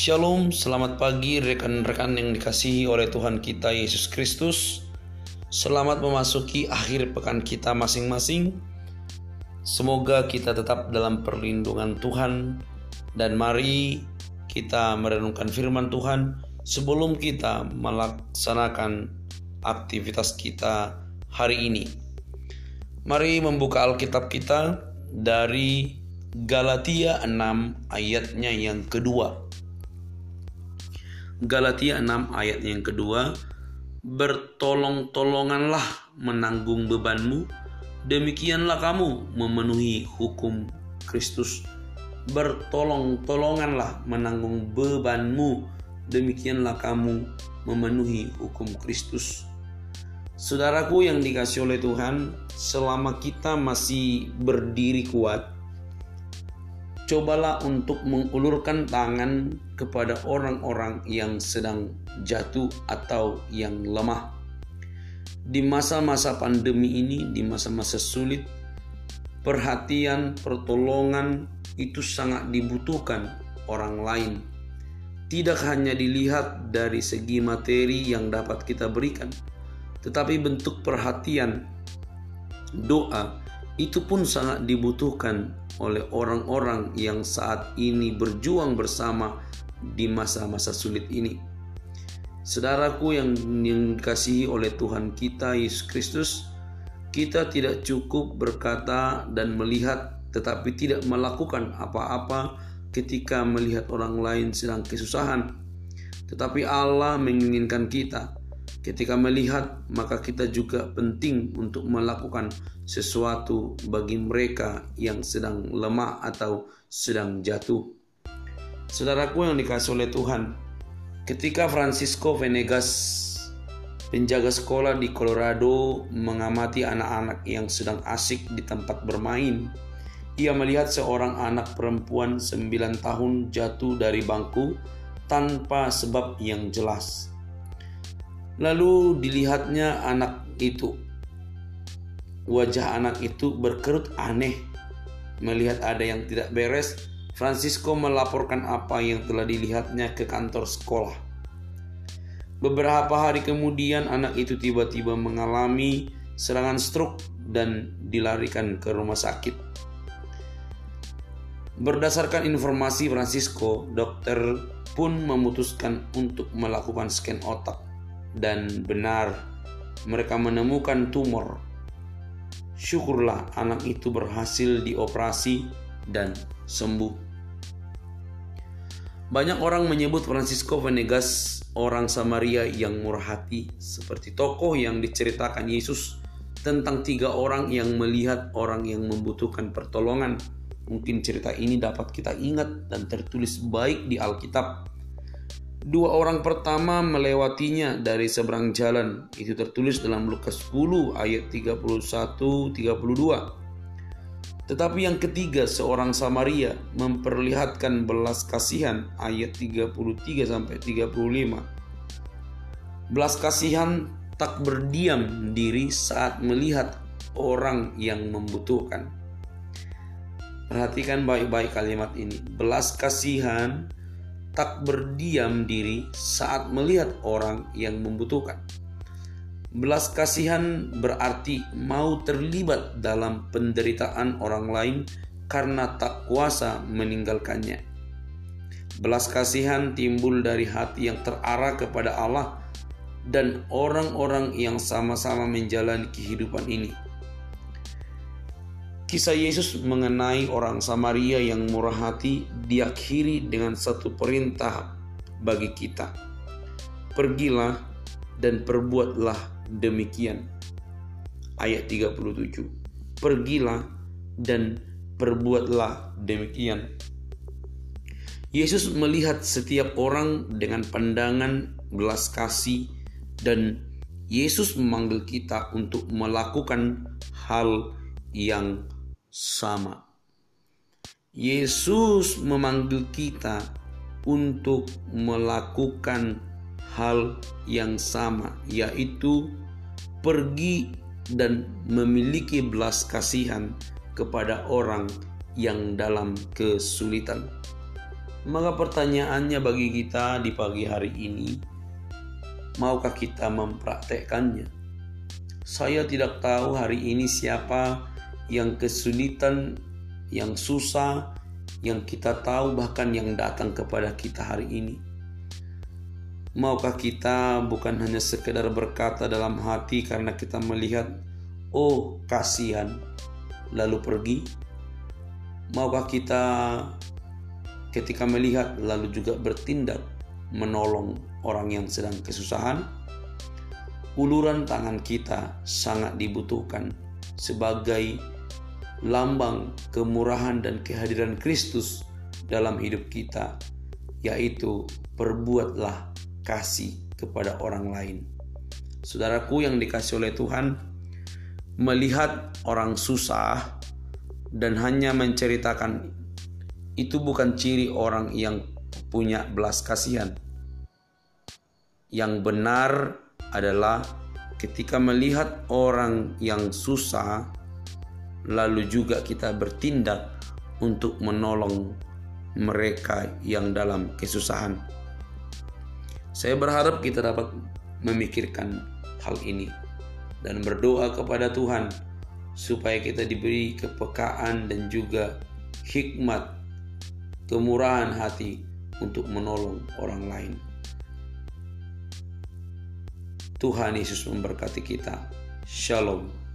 Shalom, selamat pagi rekan-rekan yang dikasihi oleh Tuhan kita Yesus Kristus. Selamat memasuki akhir pekan kita masing-masing. Semoga kita tetap dalam perlindungan Tuhan dan mari kita merenungkan firman Tuhan sebelum kita melaksanakan aktivitas kita hari ini. Mari membuka Alkitab kita dari Galatia 6 ayatnya yang kedua. Galatia 6 ayat yang kedua, bertolong-tolonganlah menanggung bebanmu, demikianlah kamu memenuhi hukum Kristus. Bertolong-tolonganlah menanggung bebanmu, demikianlah kamu memenuhi hukum Kristus. Saudaraku yang dikasih oleh Tuhan, selama kita masih berdiri kuat, cobalah untuk mengulurkan tangan kepada orang-orang yang sedang jatuh atau yang lemah. Di masa-masa pandemi ini, di masa-masa sulit, perhatian, pertolongan itu sangat dibutuhkan orang lain. Tidak hanya dilihat dari segi materi yang dapat kita berikan, tetapi bentuk perhatian, doa, itu pun sangat dibutuhkan oleh orang-orang yang saat ini berjuang bersama di masa-masa sulit ini. Saudaraku yang, yang dikasihi oleh Tuhan kita Yesus Kristus, kita tidak cukup berkata dan melihat tetapi tidak melakukan apa-apa ketika melihat orang lain sedang kesusahan. Tetapi Allah menginginkan kita ketika melihat maka kita juga penting untuk melakukan sesuatu bagi mereka yang sedang lemah atau sedang jatuh. Saudaraku yang dikasih oleh Tuhan, ketika Francisco Venegas, penjaga sekolah di Colorado, mengamati anak-anak yang sedang asik di tempat bermain, ia melihat seorang anak perempuan 9 tahun jatuh dari bangku tanpa sebab yang jelas. Lalu dilihatnya anak itu Wajah anak itu berkerut aneh. Melihat ada yang tidak beres, Francisco melaporkan apa yang telah dilihatnya ke kantor sekolah. Beberapa hari kemudian anak itu tiba-tiba mengalami serangan stroke dan dilarikan ke rumah sakit. Berdasarkan informasi Francisco, dokter pun memutuskan untuk melakukan scan otak dan benar mereka menemukan tumor Syukurlah anak itu berhasil dioperasi dan sembuh. Banyak orang menyebut Francisco Venegas orang Samaria yang murah hati, seperti tokoh yang diceritakan Yesus tentang tiga orang yang melihat orang yang membutuhkan pertolongan. Mungkin cerita ini dapat kita ingat dan tertulis baik di Alkitab. Dua orang pertama melewatinya dari seberang jalan. Itu tertulis dalam Lukas 10 ayat 31-32. Tetapi yang ketiga seorang Samaria memperlihatkan belas kasihan ayat 33 sampai 35. Belas kasihan tak berdiam diri saat melihat orang yang membutuhkan. Perhatikan baik-baik kalimat ini. Belas kasihan tak berdiam diri saat melihat orang yang membutuhkan. Belas kasihan berarti mau terlibat dalam penderitaan orang lain karena tak kuasa meninggalkannya. Belas kasihan timbul dari hati yang terarah kepada Allah dan orang-orang yang sama-sama menjalani kehidupan ini Kisah Yesus mengenai orang Samaria yang murah hati diakhiri dengan satu perintah bagi kita. Pergilah dan perbuatlah demikian. Ayat 37. Pergilah dan perbuatlah demikian. Yesus melihat setiap orang dengan pandangan belas kasih dan Yesus memanggil kita untuk melakukan hal yang sama. Yesus memanggil kita untuk melakukan hal yang sama, yaitu pergi dan memiliki belas kasihan kepada orang yang dalam kesulitan. Maka pertanyaannya bagi kita di pagi hari ini, maukah kita mempraktekkannya? Saya tidak tahu hari ini siapa yang kesulitan, yang susah, yang kita tahu bahkan yang datang kepada kita hari ini. Maukah kita bukan hanya sekedar berkata dalam hati karena kita melihat, oh kasihan, lalu pergi? Maukah kita ketika melihat lalu juga bertindak menolong orang yang sedang kesusahan, uluran tangan kita sangat dibutuhkan sebagai lambang kemurahan dan kehadiran Kristus dalam hidup kita, yaitu perbuatlah kasih kepada orang lain. Saudaraku yang dikasih oleh Tuhan, melihat orang susah dan hanya menceritakan itu bukan ciri orang yang punya belas kasihan. Yang benar adalah ketika melihat orang yang susah, lalu juga kita bertindak untuk menolong mereka yang dalam kesusahan. Saya berharap kita dapat memikirkan hal ini dan berdoa kepada Tuhan supaya kita diberi kepekaan dan juga hikmat kemurahan hati untuk menolong orang lain. Tuhan Yesus memberkati kita. Shalom.